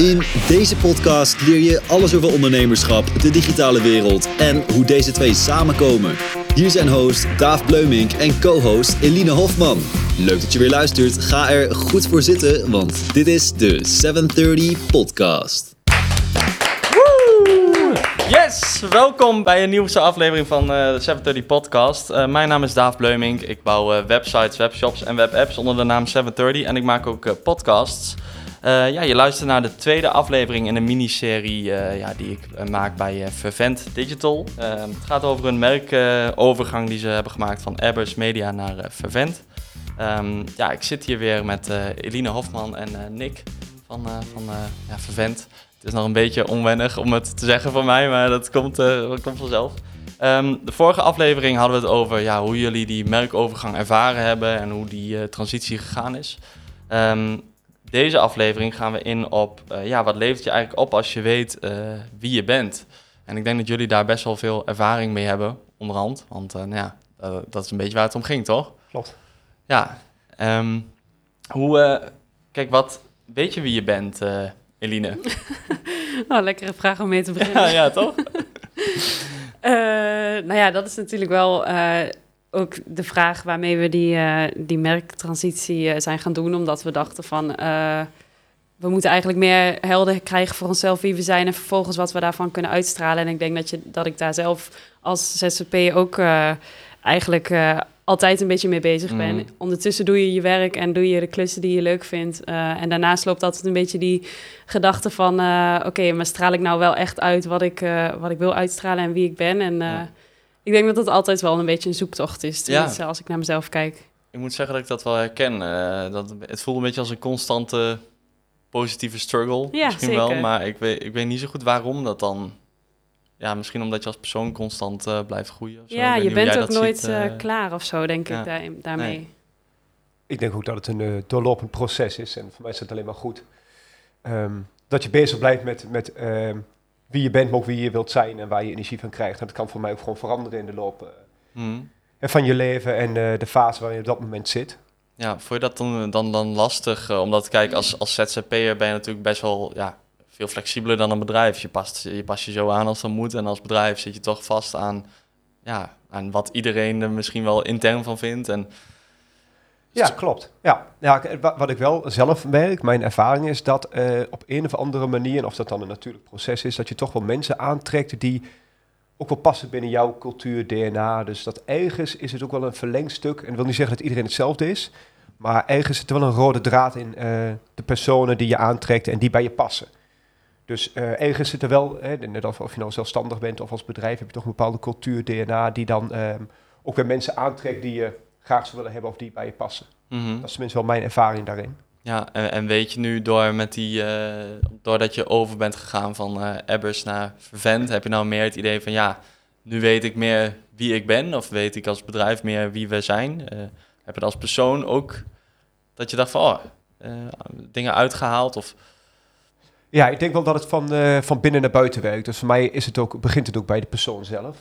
In deze podcast leer je alles over ondernemerschap, de digitale wereld en hoe deze twee samenkomen. Hier zijn host Daaf Bleumink en co-host Eline Hofman. Leuk dat je weer luistert. Ga er goed voor zitten, want dit is de 730 Podcast. Yes, welkom bij een nieuwste aflevering van eh, de 730 Podcast. Eh, mijn naam is Daaf Bleumink. Ik bouw eh, websites, webshops en webapps onder de naam 730 en ik maak ook podcasts. Eh, ja, je luistert naar de tweede aflevering in een miniserie eh, ja, die ik eh, maak bij Vervent Digital. Het gaat over een merkovergang die ze hebben gemaakt van Ebbers Media naar Vervent. Ehm, ja, ik zit hier weer met Eline Hofman en Nick van, van ja, Vervent. Het is nog een beetje onwennig om het te zeggen van mij, maar dat komt, dat komt vanzelf. Ehm, de vorige aflevering hadden we het over ja, hoe jullie die merkovergang ervaren hebben en hoe die transitie gegaan is. Ehm, deze aflevering gaan we in op eh, ja, wat levert je eigenlijk op als je weet eh, wie je bent. En ik denk dat jullie daar best wel veel ervaring mee hebben, onderhand. Want eh, nou ja, eh, dat is een beetje waar het om ging, toch? Klopt. Ja. ehm, hoe, eh, kijk, wat weet je wie je bent, eh, Eline? Oh, lekkere vraag om mee te beginnen. ja, ja, toch? Eh, nou ja, dat is natuurlijk wel eh, ook de vraag waarmee we die, eh, die merktransitie eh, zijn gaan doen. Omdat we dachten van, eh, we moeten eigenlijk meer helder krijgen voor onszelf wie we zijn en vervolgens wat we daarvan kunnen uitstralen. En ik denk dat, je, dat ik daar zelf als ZZP ook eigenlijk altijd een beetje mee bezig ben. Mhm. Ondertussen doe je je werk en doe je de klussen die je leuk vindt. En daarnaast loopt altijd een beetje die gedachte van... oké, maar straal ik nou wel echt uit wat ik, wat ik wil uitstralen en wie ik ben? En Ja. Ik denk dat dat altijd wel een beetje een zoektocht is, Ja. als ik naar mezelf kijk. Ik moet zeggen dat ik dat wel herken. eh, dat, het voelt een beetje als een constante positieve struggle. Ja, misschien wel, maar ik weet, ik weet niet zo goed waarom dat dan... Ja, misschien omdat je als persoon constant eh, blijft groeien. Of zo. Ik ja, je bent ook nooit ziet, eh, klaar of zo, denk ja. ik, daar, daarmee. Nee. Ik denk ook dat het een eh, doorlopend proces is. En voor mij is het alleen maar goed. Ehm, dat je bezig blijft met, met ehm, wie je bent, maar ook wie je wilt zijn en waar je energie van krijgt. En dat kan voor mij ook gewoon veranderen in de loop eh, Mhm. van je leven en eh, de fase waarin je op dat moment zit. Ja, vond je dat dan, dan, dan lastig? eh, omdat, kijk, als, als ZZP'er ben je natuurlijk best wel ja, veel flexibeler dan een bedrijf. Je past, je past je zo aan als dat moet. En als bedrijf zit je toch vast aan, ja, aan wat iedereen er misschien wel intern van vindt. En, Ja, klopt. Ja, ja wat ik wel zelf merk, mijn ervaring is dat eh, op een of andere manier, en of dat dan een natuurlijk proces is, dat je toch wel mensen aantrekt die ook wel passen binnen jouw cultuur, DNA. Dus dat ergens is het ook wel een verlengstuk. En dat wil niet zeggen dat iedereen hetzelfde is, maar ergens zit er wel een rode draad in eh, de personen die je aantrekt en die bij je passen. Dus eh, ergens zit er wel, hè, net of, of je nou zelfstandig bent of als bedrijf, heb je toch een bepaalde cultuur, DNA, die dan ehm, ook weer mensen aantrekt die je graag zou willen hebben of die bij je passen. Mhm. Dat is tenminste wel mijn ervaring daarin. Ja, en, en weet je nu door met die, eh, doordat je over bent gegaan van Ebbers naar Vervent, heb je nou meer het idee van ja, nu weet ik meer wie ik ben, of weet ik als bedrijf meer wie we zijn? Eh, heb je als persoon ook dat je dacht van oh, dingen uitgehaald of Ja, ik denk wel dat het van, van binnen naar buiten werkt. Dus voor mij is het ook, begint het ook bij de persoon zelf.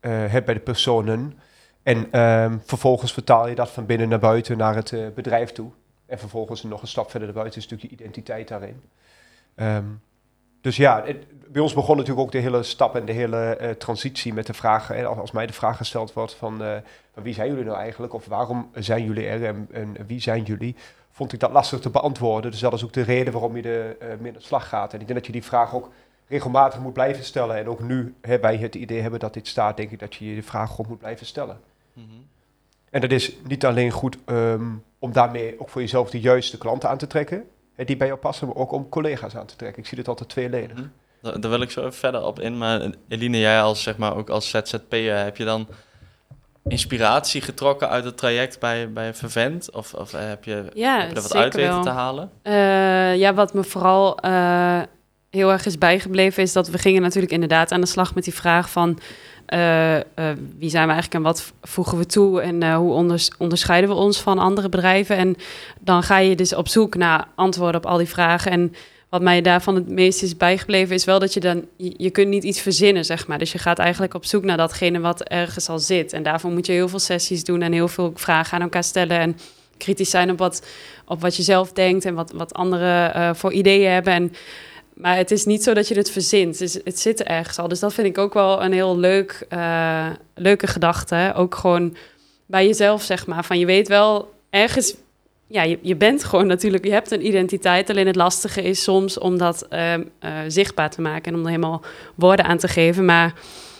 Bij de personen. En ehm, vervolgens vertaal je dat van binnen naar buiten naar het eh, bedrijf toe. En vervolgens nog een stap verder naar buiten is natuurlijk je identiteit daarin. Ehm, dus ja, bij ons begon natuurlijk ook de hele stap en de hele eh, transitie met de vraag, eh, als, mij de vraag gesteld wordt van, wie zijn jullie nou eigenlijk? Of waarom zijn jullie er en, en wie zijn jullie? Vond ik dat lastig te beantwoorden. Dus dat is ook de reden waarom je eh, mee aan de slag gaat. En ik denk dat je die vraag ook regelmatig moet blijven stellen. En ook nu hè, wij het idee hebben dat dit staat, denk ik dat je je de vraag gewoon moet blijven stellen. En dat is niet alleen goed ehm, om daarmee ook voor jezelf de juiste klanten aan te trekken, hè, die bij jou passen, maar ook om collega's aan te trekken. Ik zie dit altijd tweeledig. Mhm. Daar, daar wil ik zo even verder op in. Maar Eline, jij als, zeg maar, ook als ZZP'er, heb je dan inspiratie getrokken uit het traject bij, bij Vervent? Of, of eh, heb, je, Ja, heb je er wat zeker uit weten wel. te halen? Eh, ja, wat me vooral eh, heel erg is bijgebleven is dat we gingen natuurlijk inderdaad aan de slag met die vraag van eh, eh, wie zijn we eigenlijk en wat voegen we toe en eh, hoe onders- onderscheiden we ons van andere bedrijven. En dan ga je dus op zoek naar antwoorden op al die vragen. En wat mij daarvan het meest is bijgebleven is wel dat je dan, je, kunt niet iets verzinnen, zeg maar. Dus je gaat eigenlijk op zoek naar datgene wat ergens al zit. En daarvoor moet je heel veel sessies doen en heel veel vragen aan elkaar stellen. En kritisch zijn op wat, op wat je zelf denkt en wat, wat anderen voor ideeën hebben. En, maar het is niet zo dat je het verzint. Het, het zit er ergens al. Dus dat vind ik ook wel een heel leuk, eh, leuke gedachte. Ook gewoon bij jezelf, zeg maar. Van je weet wel ergens ja, je, je bent gewoon natuurlijk, je hebt een identiteit. Alleen het lastige is soms om dat ehm, eh, zichtbaar te maken en om er helemaal woorden aan te geven. Maar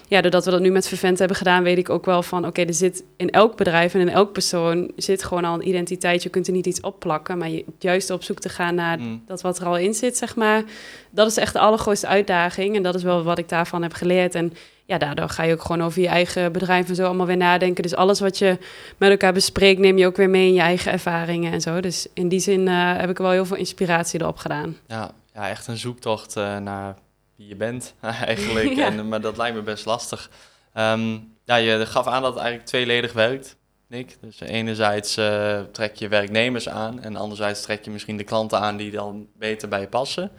ja, doordat we dat nu met Vervent hebben gedaan, weet ik ook wel van... oké, er zit in elk bedrijf en in elk persoon zit gewoon al een identiteit. Je kunt er niet iets opplakken, maar je, juist op zoek te gaan naar Mm. dat wat er al in zit, zeg maar. Dat is echt de allergrootste uitdaging en dat is wel wat ik daarvan heb geleerd. En ja, daardoor ga je ook gewoon over je eigen bedrijf en zo allemaal weer nadenken. Dus alles wat je met elkaar bespreekt, neem je ook weer mee in je eigen ervaringen en zo. Dus in die zin eh, heb ik er wel heel veel inspiratie erop gedaan. Ja, ja echt een zoektocht eh, naar wie je bent eigenlijk. Ja. En, maar dat lijkt me best lastig. Ehm, ja, je gaf aan dat het eigenlijk tweeledig werkt, Nick. Dus enerzijds eh, trek je werknemers aan en anderzijds trek je misschien de klanten aan die dan beter bij je passen.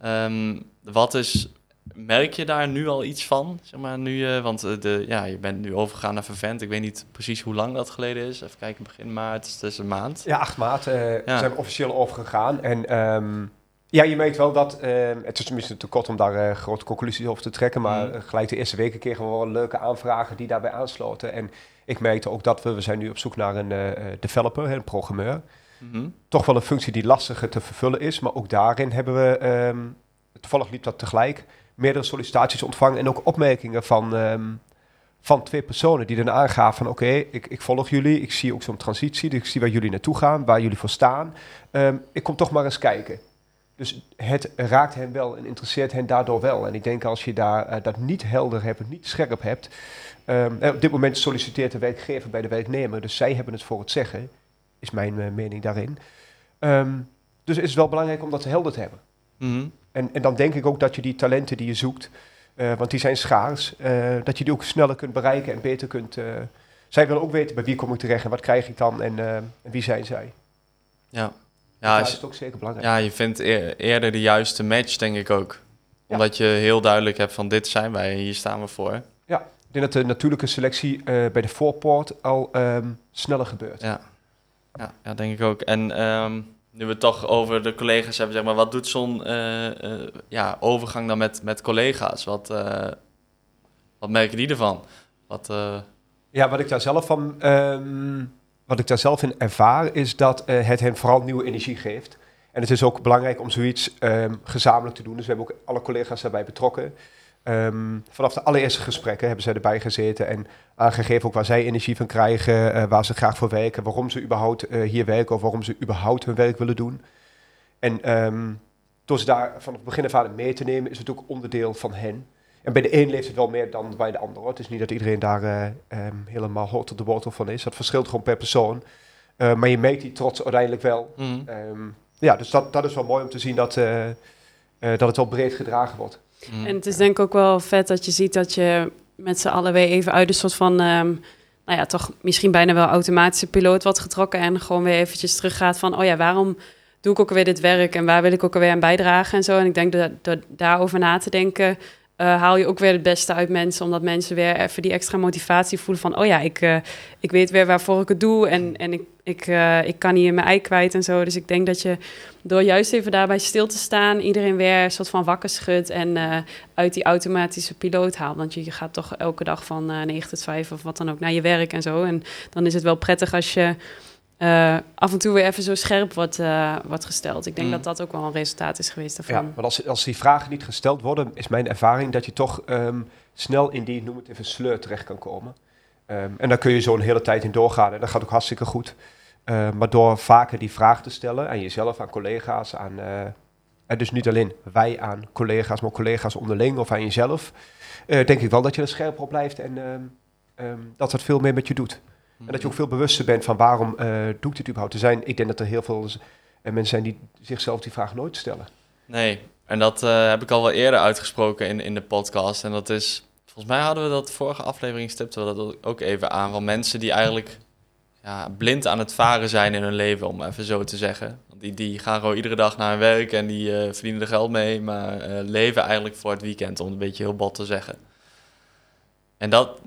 Ehm, wat is, merk je daar nu al iets van? Zeg maar, nu, je- want eh, de, ja, je bent nu overgegaan naar Vervent. Ik weet niet precies hoe lang dat geleden is. Even kijken, begin maart, dus het is een maand. Ja, 8 maart eh, Ja. zijn we officieel overgegaan. En ehm, ja, je merkt wel dat, ehm, het is misschien te kort om daar eh, grote conclusies over te trekken, maar Mm. eh, gelijk de eerste weken kregen we wel leuke aanvragen die daarbij aansloten. En ik merkte ook dat we, we zijn nu op zoek naar een eh, eh, developer, een programmeur. Mhm. Toch wel een functie die lastiger te vervullen is, maar ook daarin hebben we, ehm, toevallig liep dat tegelijk, meerdere sollicitaties ontvangen en ook opmerkingen van, ehm, van twee personen die dan aangaven van oké, ik, ik volg jullie, ik zie ook zo'n transitie, dus ik zie waar jullie naartoe gaan, waar jullie voor staan. Ehm, ik kom toch maar eens kijken. Dus het raakt hen wel en interesseert hen daardoor wel. En ik denk als je daar, eh, dat niet helder hebt, niet scherp hebt. ehm, en op dit moment solliciteert de werkgever bij de werknemer, dus zij hebben het voor het zeggen, is mijn eh, mening daarin. Ehm, dus het is wel belangrijk om dat helder te hebben. Mhm. En, en dan denk ik ook dat je die talenten die je zoekt, eh, want die zijn schaars, eh, dat je die ook sneller kunt bereiken en beter kunt. eh, zij willen ook weten bij wie kom ik terecht en wat krijg ik dan en, eh, en wie zijn zij. Ja. Ja, Ja, dat is het ook zeker belangrijk. Ja, je vindt eer- eerder de juiste match, denk ik ook. Ja. Omdat je heel duidelijk hebt van dit zijn wij en hier staan we voor. Ik denk dat de natuurlijke selectie eh, bij de voorpoort al ehm, sneller gebeurt. Ja, ja, ja denk ik ook. En ehm, nu we het toch over de collega's hebben, zeg maar, wat doet zo'n eh, eh, ja, overgang dan met, met collega's? Wat, wat merken die ervan? Wat, Ja, wat ik daar zelf van, ehm, wat ik daar zelf in ervaar, is dat eh, het hen vooral nieuwe energie geeft. En het is ook belangrijk om zoiets ehm, gezamenlijk te doen. Dus we hebben ook alle collega's daarbij betrokken. Ehm, vanaf de allereerste gesprekken hebben zij erbij gezeten en aangegeven ook waar zij energie van krijgen, eh, waar ze graag voor werken, waarom ze überhaupt eh, hier werken of waarom ze überhaupt hun werk willen doen. En ehm, door ze daar van het begin af aan mee te nemen, is het ook onderdeel van hen. En bij de een leeft het wel meer dan bij de ander. hoor. Het is niet dat iedereen daar eh, ehm, helemaal hot op de wortel van is. Dat verschilt gewoon per persoon. Eh, maar je merkt die trots uiteindelijk wel. mhm. Ehm, ja, dus dat, dat is wel mooi om te zien dat, eh, eh, dat het wel breed gedragen wordt. Mhm. En het is denk ik ook wel vet dat je ziet dat je met z'n allen weer even uit een soort van, ehm, nou ja, toch misschien bijna wel automatische piloot wordt getrokken en gewoon weer eventjes teruggaat van, oh ja, waarom doe ik ook alweer dit werk en waar wil ik ook alweer aan bijdragen en zo. En ik denk dat, dat daarover na te denken, haal je ook weer het beste uit mensen, omdat mensen weer even die extra motivatie voelen van, oh ja, ik, eh, ik weet weer waarvoor ik het doe en, en ik, ik, eh, ik kan hier mijn ei kwijt en zo. Dus ik denk dat je door juist even daarbij stil te staan, iedereen weer een soort van wakker schudt en eh, uit die automatische piloot haalt. Want je, je gaat toch elke dag van eh 9 tot 5 of wat dan ook naar je werk en zo. En dan is het wel prettig als je eh, af en toe weer even zo scherp wordt, eh, wordt gesteld. Ik denk Mm. dat dat ook wel een resultaat is geweest Ja, daarvan. want als, als die vragen niet gesteld worden, is mijn ervaring dat je toch ehm, snel in die, noem het even, sleur terecht kan komen. Ehm, en daar kun je zo een hele tijd in doorgaan en dat gaat ook hartstikke goed. Ehm, maar door vaker die vraag te stellen aan jezelf, aan collega's, aan, eh, en dus niet alleen wij aan collega's, maar collega's onderling of aan jezelf, denk ik wel dat je er scherper op blijft en dat dat veel meer met je doet. En dat je ook veel bewuster bent van waarom eh, doe ik dit überhaupt? Er zijn, ik denk dat er heel veel eh, mensen zijn die zichzelf die vraag nooit stellen. Nee, en dat eh, heb ik al wel eerder uitgesproken in, in de podcast. En dat is, volgens mij hadden we dat vorige aflevering, stipten we dat ook even aan. Van mensen die eigenlijk ja, blind aan het varen zijn in hun leven, om even zo te zeggen. Die, die gaan gewoon iedere dag naar hun werk en die eh, verdienen er geld mee, maar eh, leven eigenlijk voor het weekend, om een beetje heel bot te zeggen. En dat,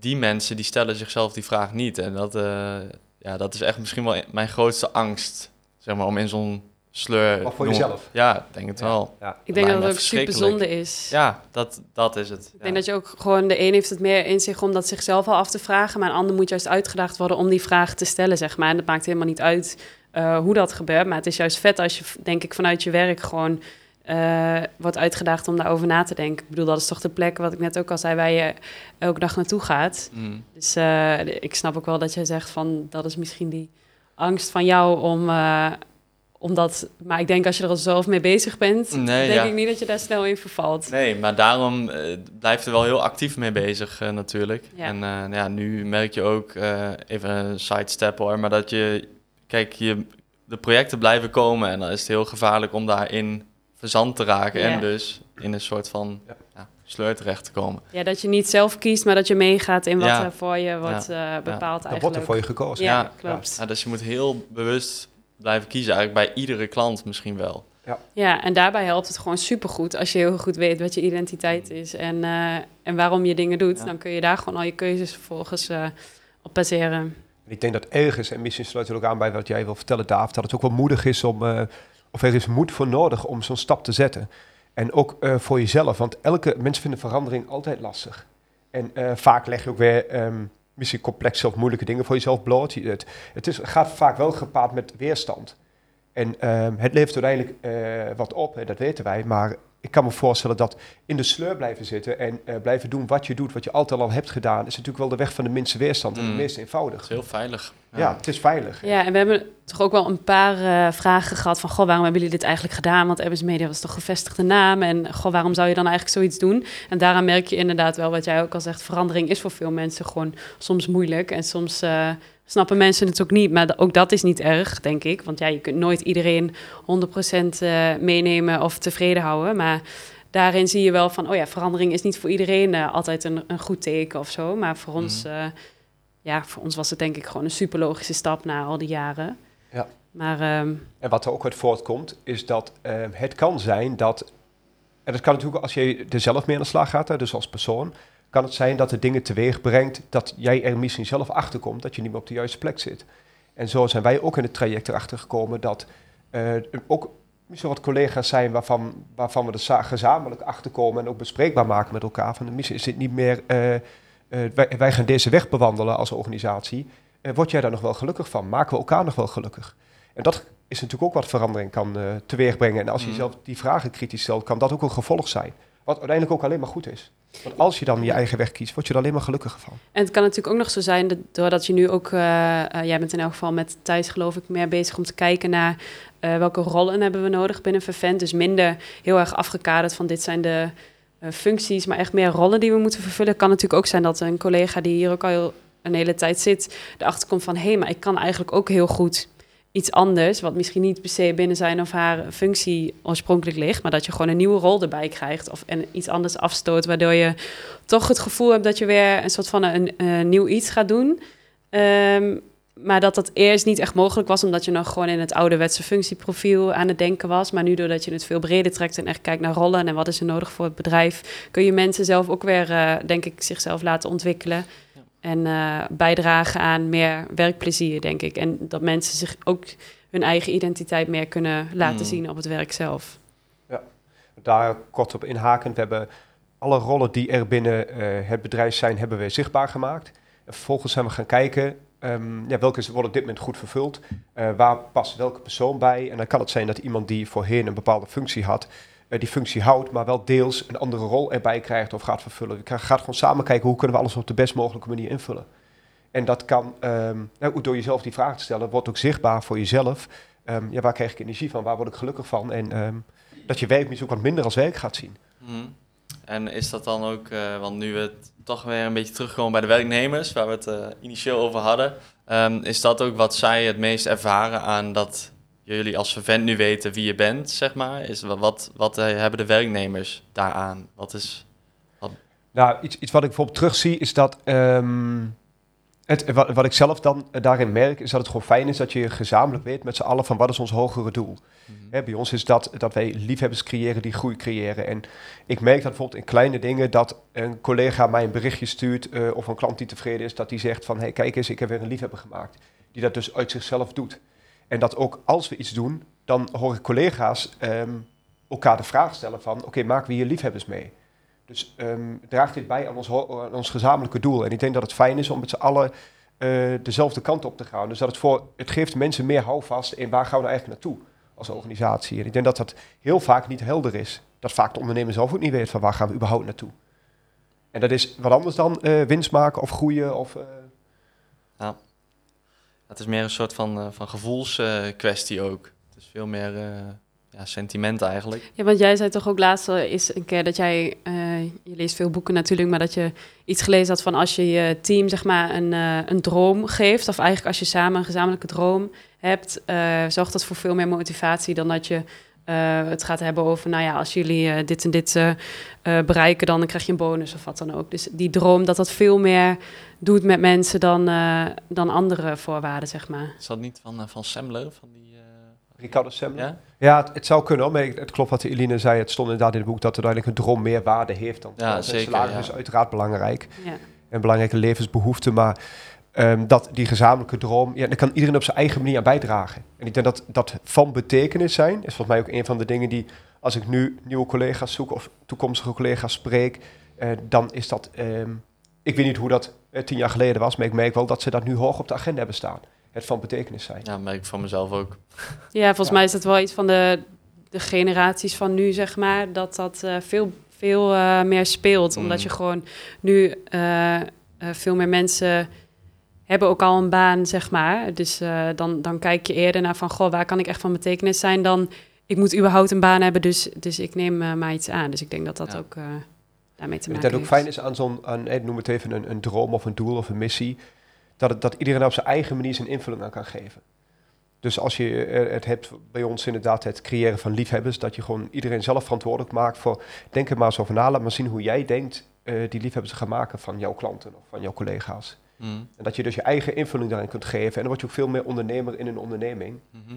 die mensen die stellen zichzelf die vraag niet. En dat, eh, ja, dat is echt misschien wel mijn grootste angst. Zeg maar, om in zo'n sleur... Maar voor noem- jezelf. Ja, ik denk het Ja. wel. Ja. Ik denk dat het ook super zonde is. Ja, dat, dat is het. Ik denk dat je ook gewoon, de een heeft het meer in zich om dat zichzelf al af te vragen, maar een ander moet juist uitgedaagd worden om die vraag te stellen, zeg maar. En het maakt helemaal niet uit eh, hoe dat gebeurt, maar het is juist vet als je, denk ik, vanuit je werk gewoon eh, wordt uitgedaagd om daarover na te denken. Ik bedoel, dat is toch de plek, wat ik net ook al zei, waar je elke dag naartoe gaat. Mm. Dus eh, ik snap ook wel dat jij zegt van, dat is misschien die angst van jou om... eh, omdat, maar ik denk als je er al zelf mee bezig bent, Nee, denk ja. ik niet dat je daar snel in vervalt. Nee, maar daarom blijf er wel heel actief mee bezig natuurlijk. Ja. En ja, nu merk je ook, even een sidestep hoor, maar dat je, kijk, je, de projecten blijven komen en dan is het heel gevaarlijk om daarin verzand te raken Ja. en dus in een soort van Ja. ja, sleur terecht te komen. Ja, dat je niet zelf kiest, maar dat je meegaat in wat Ja. er voor je wordt eh, bepaald eigenlijk. wordt er voor je gekozen. Ja, klopt. Ja, dus je moet heel bewust blijven kiezen, eigenlijk bij iedere klant misschien wel. Ja, en daarbij helpt het gewoon supergoed als je heel goed weet wat je identiteit is en, eh, en waarom je dingen doet. Ja. Dan kun je daar gewoon al je keuzes vervolgens eh, op baseren. En ik denk dat ergens, en misschien sluit het ook aan bij wat jij wil vertellen, Daaf, dat het ook wel moedig is om, eh, of er is moed voor nodig om zo'n stap te zetten. En ook eh, voor jezelf, want elke mensen vinden verandering altijd lastig. En eh, vaak leg je ook weer ehm, misschien complexe of moeilijke dingen voor jezelf bloot. Het, het is, gaat vaak wel gepaard met weerstand. En ehm, het levert uiteindelijk eh, wat op, hè, dat weten wij. Maar ik kan me voorstellen dat in de sleur blijven zitten en eh, blijven doen wat je doet, wat je altijd al hebt gedaan, is natuurlijk wel de weg van de minste weerstand en Mm. het meest Dat eenvoudig. is heel veilig. Ja, het is veilig. Ja, en we hebben toch ook wel een paar eh, vragen gehad van... goh, waarom hebben jullie dit eigenlijk gedaan? Want Ebbers Media was toch gevestigde naam? En goh, waarom zou je dan eigenlijk zoiets doen? En daaraan merk je inderdaad wel wat jij ook al zegt... verandering is voor veel mensen gewoon soms moeilijk. En soms eh, snappen mensen het ook niet. Maar ook dat is niet erg, denk ik. Want ja, je kunt nooit iedereen 100% eh, meenemen of tevreden houden. Maar daarin zie je wel van... oh ja, verandering is niet voor iedereen eh, altijd een, een goed teken of zo. Maar voor ons... Mhm. eh, ja, voor ons was het denk ik gewoon een super logische stap na al die jaren. Ja. Maar ehm, En wat er ook uit voortkomt, is dat eh, het kan zijn dat, en dat kan natuurlijk als je er zelf mee aan de slag gaat, hè, dus als persoon, kan het zijn dat het dingen teweeg brengt dat jij er misschien zelf achter komt dat je niet meer op de juiste plek zit. En zo zijn wij ook in het traject erachter gekomen dat er ook misschien wat collega's zijn waarvan, waarvan we er za- gezamenlijk achter komen en ook bespreekbaar maken met elkaar. Van misschien is dit niet meer, eh, eh, wij, wij gaan deze weg bewandelen als organisatie. Word jij daar nog wel gelukkig van? Maken we elkaar nog wel gelukkig? En dat is natuurlijk ook wat verandering kan eh teweeg brengen. En als je Mhm. zelf die vragen kritisch stelt, kan dat ook een gevolg zijn. Wat uiteindelijk ook alleen maar goed is. Want als je dan je eigen weg kiest, word je er alleen maar gelukkiger van. en het kan natuurlijk ook nog zo zijn, dat, doordat je nu ook, eh, eh, jij bent in elk geval met Thijs geloof ik meer bezig om te kijken naar eh, welke rollen hebben we nodig binnen Vervent. Dus minder heel erg afgekaderd van dit zijn de functies, maar echt meer rollen die we moeten vervullen. Kan natuurlijk ook zijn dat een collega die hier ook al een hele tijd zit, erachter komt van hé, hey, maar ik kan eigenlijk ook heel goed iets anders, wat misschien niet per se binnen zijn of haar functie oorspronkelijk ligt, maar dat je gewoon een nieuwe rol erbij krijgt of en iets anders afstoot, waardoor je toch het gevoel hebt dat je weer een soort van een, nieuw iets gaat doen. Ehm, maar dat dat eerst niet echt mogelijk was, omdat je nog gewoon in het ouderwetse functieprofiel aan het denken was. Maar nu, doordat je het veel breder trekt en echt kijkt naar rollen en wat is er nodig voor het bedrijf, kun je mensen zelf ook weer, eh, denk ik, zichzelf laten ontwikkelen. Ja. En eh, bijdragen aan meer werkplezier, denk ik. En dat mensen zich ook hun eigen identiteit meer kunnen laten Mm. zien op het werk zelf. Daar kort op inhakend, we hebben alle rollen die er binnen eh, het bedrijf zijn, hebben we zichtbaar gemaakt. En vervolgens zijn we gaan kijken, ehm, ja, welke worden op dit moment goed vervuld? Eh, waar past welke persoon bij? En dan kan het zijn dat iemand die voorheen een bepaalde functie had, die functie houdt, maar wel deels een andere rol erbij krijgt of gaat vervullen. Je gaat gewoon samen kijken hoe kunnen we alles op de best mogelijke manier invullen. En dat kan, ehm, nou, door jezelf die vraag te stellen, wordt ook zichtbaar voor jezelf. Ehm, ja, waar krijg ik energie van? Waar word ik gelukkig van? En ehm, dat je werk misschien ook wat minder als werk gaat zien. Mhm. En is dat dan ook, eh, want nu we toch weer een beetje terugkomen bij de werknemers, waar we het eh, initieel over hadden, is dat ook wat zij het meest ervaren aan dat jullie als vervent nu weten wie je bent, zeg maar? Is, wa- wat, wat eh, hebben de werknemers daaraan? Wat is... Nou, iets, iets wat ik bijvoorbeeld terugzie is dat. ehm, het, wat, wat ik zelf dan eh, daarin merk, is dat het gewoon fijn is dat je gezamenlijk weet met z'n allen van wat is ons hogere doel. Hè, bij ons is dat dat wij liefhebbers creëren die groei creëren. En ik merk dat bijvoorbeeld in kleine dingen dat een collega mij een berichtje stuurt eh, of een klant die tevreden is, dat die zegt van, hey, kijk eens, ik heb weer een liefhebber gemaakt. die dat dus uit zichzelf doet. En dat ook als we iets doen, dan hoor ik collega's ehm, elkaar de vraag stellen van, oké, maken we hier liefhebbers mee? Dus ehm, draagt dit bij aan ons, ons gezamenlijke doel? En ik denk dat het fijn is om met z'n allen eh, dezelfde kant op te gaan. Dus dat het, voor, het geeft mensen meer houvast in waar gaan we nou eigenlijk naartoe als organisatie. En ik denk dat dat heel vaak niet helder is. Dat vaak de ondernemer zelf ook niet weet van waar gaan we überhaupt naartoe. En dat is wat anders dan eh, winst maken of groeien. Of, eh, Het is meer een soort van, eh, van gevoelskwestie ook. Het is veel meer eh, ja, sentiment eigenlijk. Ja, want jij zei toch ook laatst eens een keer dat jij, eh, je leest veel boeken natuurlijk, maar dat je iets gelezen had van als je je team zeg maar een, een droom geeft, of eigenlijk als je samen een gezamenlijke droom hebt, eh, zorgt dat voor veel meer motivatie dan dat je eh, het gaat hebben over, nou ja, als jullie eh, dit en dit eh, bereiken, dan krijg je een bonus of wat dan ook. Dus die droom, dat dat veel meer doet met mensen dan, eh, dan andere voorwaarden, zeg maar. Is dat niet van, van Semler? Van die, eh, Ricardo Semler. ja? Ja, het, het zou kunnen, hoor, maar het klopt wat Eline zei. Het stond inderdaad in het boek dat er uiteindelijk een droom meer waarde heeft dan Ja. En zeker, salaris ja. is uiteraard belangrijk. Ja. Een belangrijke levensbehoefte, maar ehm, dat die gezamenlijke droom, ja, daar kan iedereen op zijn eigen manier aan bijdragen. En ik denk dat dat van betekenis zijn, is volgens mij ook een van de dingen die, als ik nu nieuwe collega's zoek of toekomstige collega's spreek, eh, dan is dat, ehm, ik weet niet hoe dat eh, tien jaar geleden was, maar ik merk wel dat ze dat nu hoog op de agenda hebben staan. Het van betekenis zijn. ja, merk ik van mezelf ook. Ja, volgens Ja. mij is dat wel iets van de, de generaties van nu, zeg maar, dat dat eh, veel, veel eh, meer speelt. Omdat Mm. je gewoon nu veel meer mensen hebben ook al een baan, zeg maar. Dus eh, dan, dan kijk je eerder naar van, goh, waar kan ik echt van betekenis zijn dan... Ik moet überhaupt een baan hebben, dus, dus ik neem eh, maar iets aan. Dus ik denk dat dat Ja. ook eh, daarmee te En maken dat ook heeft. fijn is aan zo'n, aan, noem het even een, een droom of een doel of een missie, dat, het, dat iedereen op zijn eigen manier zijn invulling aan kan geven. Dus als je het hebt bij ons inderdaad het creëren van liefhebbers, dat je gewoon iedereen zelf verantwoordelijk maakt voor, denk er maar eens over na, laat maar zien hoe jij denkt die liefhebbers te gaan maken van jouw klanten of van jouw collega's. Mm, En dat je dus je eigen invulling daarin kunt geven en dan word je ook veel meer ondernemer in een onderneming. mhm.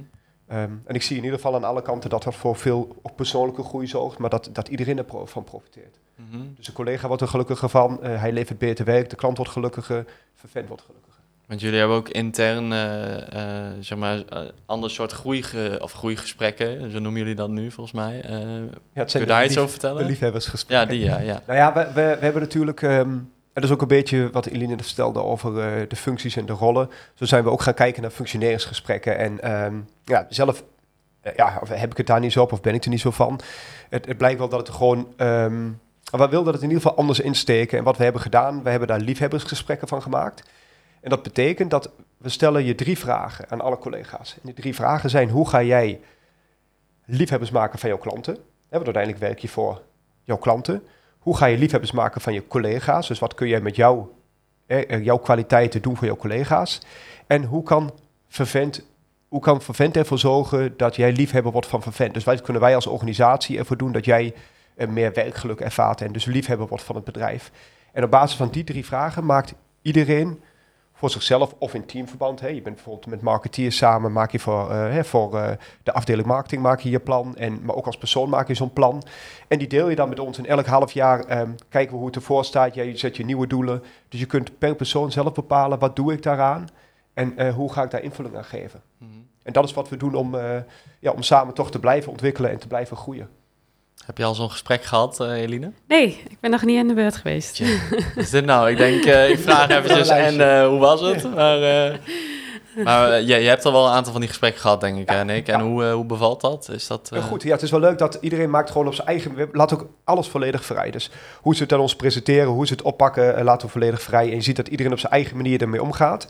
Ehm, en ik zie in ieder geval aan alle kanten dat dat voor veel ook persoonlijke groei zorgt, maar dat, dat iedereen ervan profiteert. Mhm. Dus de collega wordt er gelukkiger van, eh, hij levert beter werk, de klant wordt gelukkiger, vervent wordt gelukkiger. Want jullie hebben ook intern, eh, zeg maar, ander soort groei of groeigesprekken, zo noemen jullie dat nu volgens mij. Ja, het kun je daar iets over vertellen? de liefhebbersgesprekken. ja, die, ja, ja. Nou ja, we, we, we hebben natuurlijk, ehm, dat is ook een beetje wat Eline vertelde over eh, de functies en de rollen. Zo zijn we ook gaan kijken naar functioneringsgesprekken. En ehm, ja, zelf eh, heb ik het daar niet zo op of ben ik er niet zo van. Het, het blijkt wel dat het gewoon... ehm, we wilden het in ieder geval anders insteken. En wat we hebben gedaan, we hebben daar liefhebbersgesprekken van gemaakt. En dat betekent dat we stellen je drie vragen aan alle collega's. En die drie vragen zijn, hoe ga jij liefhebbers maken van jouw klanten? Want uiteindelijk werk je voor jouw klanten. Hoe ga je liefhebbers maken van je collega's? Dus wat kun jij met jouw, eh, jouw kwaliteiten doen voor jouw collega's? En hoe kan Vervent, hoe kan Vervent ervoor zorgen dat jij liefhebber wordt van Vervent? Dus wat kunnen wij als organisatie ervoor doen dat jij eh, meer werkgeluk ervaart en dus liefhebber wordt van het bedrijf? En op basis van die drie vragen maakt iedereen voor zichzelf of in teamverband. Hè. Je bent bijvoorbeeld met marketeers samen, maak je voor, eh, hè, voor eh, de afdeling marketing maak je je plan. En, maar ook als persoon maak je zo'n plan. En die deel je dan met ons. En elk half jaar ehm, kijken we hoe het ervoor staat. Jij zet je nieuwe doelen. Dus je kunt per persoon zelf bepalen, wat doe ik daaraan? En eh, hoe ga ik daar invulling aan geven? Mhm. En dat is wat we doen om, ja, om samen toch te blijven ontwikkelen en te blijven groeien. Heb je al zo'n gesprek gehad, eh, Eline? Nee, ik ben nog niet aan de beurt geweest. Wat is dit nou? Ik denk, eh, ik vraag eventjes en eh, hoe was het? Maar, eh, maar je, je hebt al wel een aantal van die gesprekken gehad, denk ik, hè, Nick? En ja. hoe, hoe bevalt dat? Is dat Ja, eh, goed, ja, het is wel leuk dat iedereen maakt gewoon op zijn eigen... we Laat ook alles volledig vrij. Dus hoe ze het aan ons presenteren, hoe ze het oppakken, laten we volledig vrij. En je ziet dat iedereen op zijn eigen manier ermee omgaat.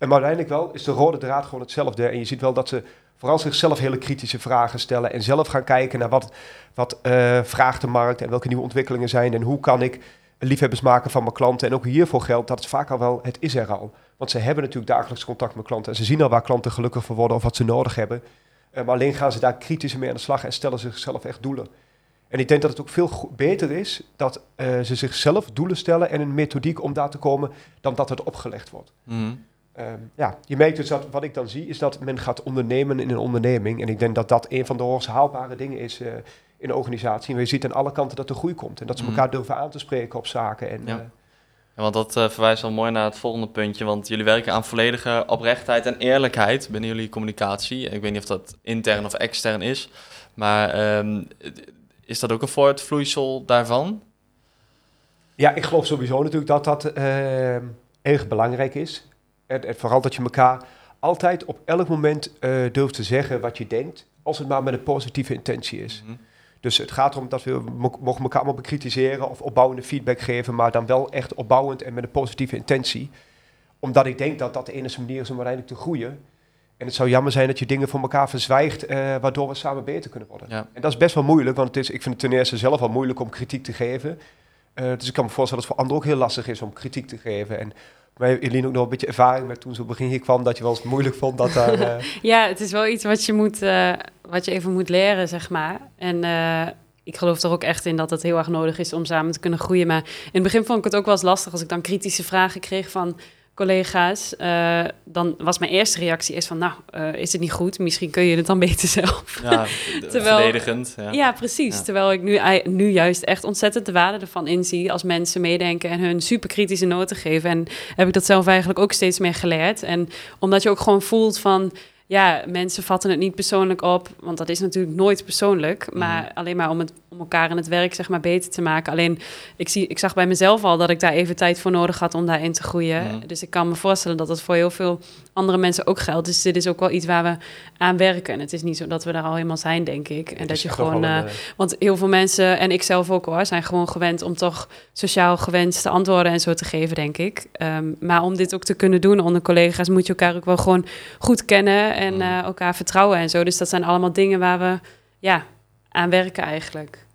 En maar uiteindelijk wel is de rode draad gewoon hetzelfde. En je ziet wel dat ze vooral zichzelf hele kritische vragen stellen. En zelf gaan kijken naar wat, wat eh, vraagt de markt en welke nieuwe ontwikkelingen zijn. En hoe kan ik liefhebbers maken van mijn klanten. En ook hiervoor geldt dat het vaak al wel, het is er al. Want ze hebben natuurlijk dagelijks contact met klanten. En ze zien al waar klanten gelukkig van worden of wat ze nodig hebben. Eh, maar alleen gaan ze daar kritisch mee aan de slag en stellen zichzelf echt doelen. En ik denk dat het ook veel beter is dat eh, ze zichzelf doelen stellen en een methodiek om daar te komen, dan dat het opgelegd wordt. mhm. Ehm, ja, je merkt dus dat wat ik dan zie, is dat men gaat ondernemen in een onderneming. En ik denk dat dat een van de hoogst haalbare dingen is eh, in een organisatie. En je ziet aan alle kanten dat er groei komt. En dat ze Mhm. elkaar durven aan te spreken op zaken. En Ja. eh, Ja, want dat uh, verwijst wel mooi naar het volgende puntje. Want jullie werken aan volledige oprechtheid en eerlijkheid binnen jullie communicatie. Ik weet niet of dat intern of extern is. Maar um, is dat ook een voortvloeisel daarvan? Ja, ik geloof sowieso natuurlijk dat dat uh, erg belangrijk is. En, en, vooral dat je elkaar altijd op elk moment uh, durft te zeggen wat je denkt, als het maar met een positieve intentie is. Mm -hmm. Dus het gaat erom dat we mogen elkaar allemaal bekritiseren of opbouwende feedback geven, maar dan wel echt opbouwend en met een positieve intentie. Omdat ik denk dat dat de enige manier is om uiteindelijk te groeien. En het zou jammer zijn dat je dingen voor elkaar verzwijgt, uh, waardoor we samen beter kunnen worden. Ja. En dat is best wel moeilijk, want het is, ik vind het ten eerste zelf al moeilijk om kritiek te geven. Uh, dus ik kan me voorstellen dat het voor anderen ook heel lastig is om kritiek te geven. En maar Eline ook nog een beetje ervaring met toen ze op begin hier kwam, dat je wel eens moeilijk vond dat daar... Uh... ja, het is wel iets wat je, moet, uh, wat je even moet leren, zeg maar. En uh, ik geloof er ook echt in dat het heel erg nodig is om samen te kunnen groeien. Maar in het begin vond ik het ook wel eens lastig als ik dan kritische vragen kreeg van collega's, uh, dan was mijn eerste reactie is van, nou, uh, is het niet goed? Misschien kun je het dan beter zelf. Ja, terwijl, verdedigend. Ja, ja precies. Ja. Terwijl ik nu, nu juist echt ontzettend de waarde ervan inzie als mensen meedenken en hun superkritische noten geven. En heb ik dat zelf eigenlijk ook steeds meer geleerd. En omdat je ook gewoon voelt van, ja, mensen vatten het niet persoonlijk op, want dat is natuurlijk nooit persoonlijk, maar mm. alleen maar om, het, om elkaar in het werk zeg maar beter te maken. Alleen, ik, zie, ik zag bij mezelf al dat ik daar even tijd voor nodig had om daarin te groeien. Mm. Dus ik kan me voorstellen dat dat voor heel veel andere mensen ook geldt. Dus dit is ook wel iets waar we aan werken. En het is niet zo dat we daar al helemaal zijn, denk ik. En dat je gewoon, uh, want heel veel mensen, en ik zelf ook hoor, zijn gewoon gewend om toch sociaal gewenste antwoorden en zo te geven, denk ik. Um, maar om dit ook te kunnen doen onder collega's, moet je elkaar ook wel gewoon goed kennen en uh, elkaar vertrouwen en zo. Dus dat zijn allemaal dingen waar we ja, aan werken eigenlijk.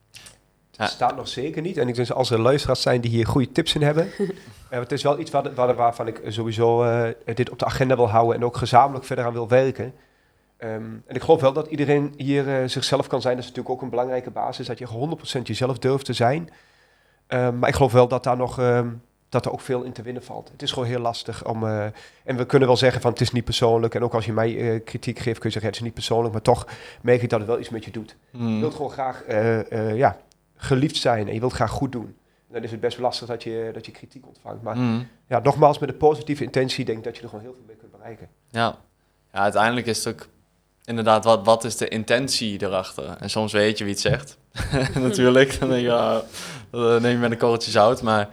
Het staat nog zeker niet. En ik denk als er luisteraars zijn die hier goede tips in hebben. uh, het is wel iets waar, waar, waarvan ik sowieso uh, dit op de agenda wil houden en ook gezamenlijk verder aan wil werken. Um, en ik geloof wel dat iedereen hier uh, zichzelf kan zijn. Dat is natuurlijk ook een belangrijke basis. Dat je 100% jezelf durft te zijn. Um, maar ik geloof wel dat daar nog um, dat er ook veel in te winnen valt. Het is gewoon heel lastig om. Uh, en we kunnen wel zeggen van het is niet persoonlijk. En ook als je mij uh, kritiek geeft, kun je zeggen ja, het is niet persoonlijk. Maar toch merk ik dat het wel iets met je doet. Mm. Je wilt gewoon graag uh, ja, geliefd zijn en je wilt graag goed doen. Dan is het best lastig dat je, dat je kritiek ontvangt. Maar mm. ja, nogmaals, met een positieve intentie denk ik dat je er gewoon heel veel mee kunt bereiken. Ja, ja uiteindelijk is het ook inderdaad, wat, wat is de intentie erachter? En soms weet je wie het zegt. Natuurlijk, dan denk je, ja, dan neem je met een korreltje zout. Maar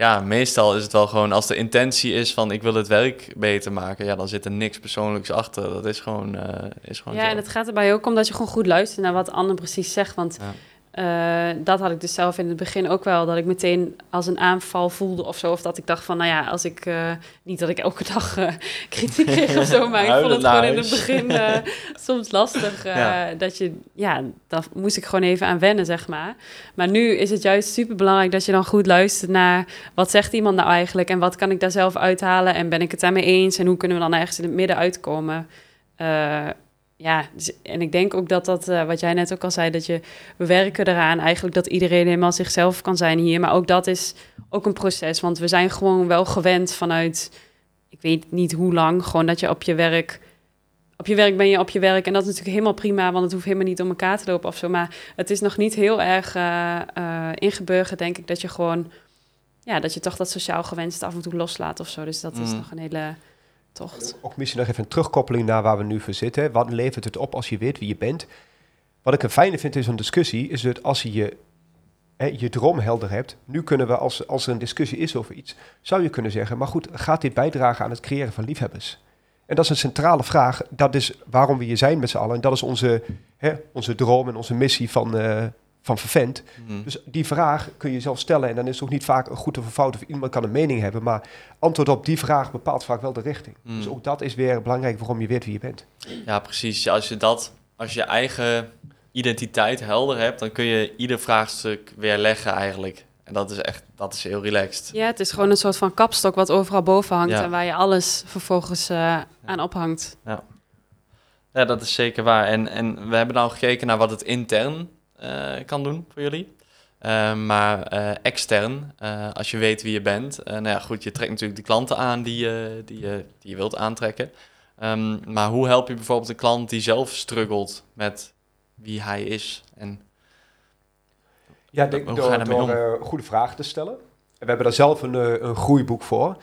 ja, meestal is het wel gewoon als de intentie is van ik wil het werk beter maken, ja, dan zit er niks persoonlijks achter. Dat is gewoon. Uh, is gewoon ja, zo. en het gaat erbij ook om dat je gewoon goed luistert naar wat ander precies zegt. Want ja. Uh, dat had ik dus zelf in het begin ook wel. Dat ik meteen als een aanval voelde of zo. Of dat ik dacht van, nou ja, als ik... Uh, niet dat ik elke dag uh, kritiek kreeg of zo. Maar ik vond het gewoon in het begin soms lastig. Ja. Dat je... Ja, daar moest ik gewoon even aan wennen, zeg maar. Maar nu is het juist super belangrijk dat je dan goed luistert naar... Wat zegt iemand nou eigenlijk? En wat kan ik daar zelf uithalen? En ben ik het daarmee eens? En hoe kunnen we dan ergens in het midden uitkomen? Ja, dus, en ik denk ook dat dat, uh, wat jij net ook al zei, dat je, we werken eraan eigenlijk dat iedereen helemaal zichzelf kan zijn hier. Maar ook dat is ook een proces, want we zijn gewoon wel gewend vanuit, ik weet niet hoe lang, gewoon dat je op je werk, op je werk ben je op je werk. En dat is natuurlijk helemaal prima, want het hoeft helemaal niet om elkaar te lopen of zo. Maar het is nog niet heel erg uh, uh, ingeburgerd, denk ik, dat je gewoon, ja, dat je toch dat sociaal gewenst af en toe loslaat of zo. Dus dat mm. is nog een hele tocht. Ook misschien nog even een terugkoppeling naar waar we nu voor zitten. Wat levert het op als je weet wie je bent? Wat ik een fijne vind in zo'n discussie, is dat als je je, hè, je droom helder hebt, nu kunnen we, als, als er een discussie is over iets, zou je kunnen zeggen, maar goed, gaat dit bijdragen aan het creëren van liefhebbers? En dat is een centrale vraag. Dat is waarom we hier zijn met z'n allen. En dat is onze, hè, onze droom en onze missie van, uh, van Vervent. Mm. Dus die vraag kun je zelf stellen. En dan is het ook niet vaak een goed of een fout of iemand kan een mening hebben. Maar antwoord op die vraag bepaalt vaak wel de richting. Mm. Dus ook dat is weer belangrijk waarom je weet wie je bent. Ja, precies. Als je dat, als je eigen identiteit helder hebt, dan kun je ieder vraagstuk weer leggen eigenlijk. En dat is echt, dat is heel relaxed. Ja, het is gewoon een soort van kapstok wat overal boven hangt ja. en waar je alles vervolgens uh, aan ophangt. Ja. ja, dat is zeker waar. En, en we hebben nou gekeken naar wat het intern kan doen voor jullie. Uh, maar uh, extern, als je weet wie je bent, nou ja, goed, je trekt natuurlijk de klanten aan die, die, die je wilt aantrekken. Um, maar hoe help je bijvoorbeeld een klant die zelf struggelt met wie hij is? En ja, denk, door, door goede vragen te stellen. we hebben daar zelf een, eh, een groeiboek voor.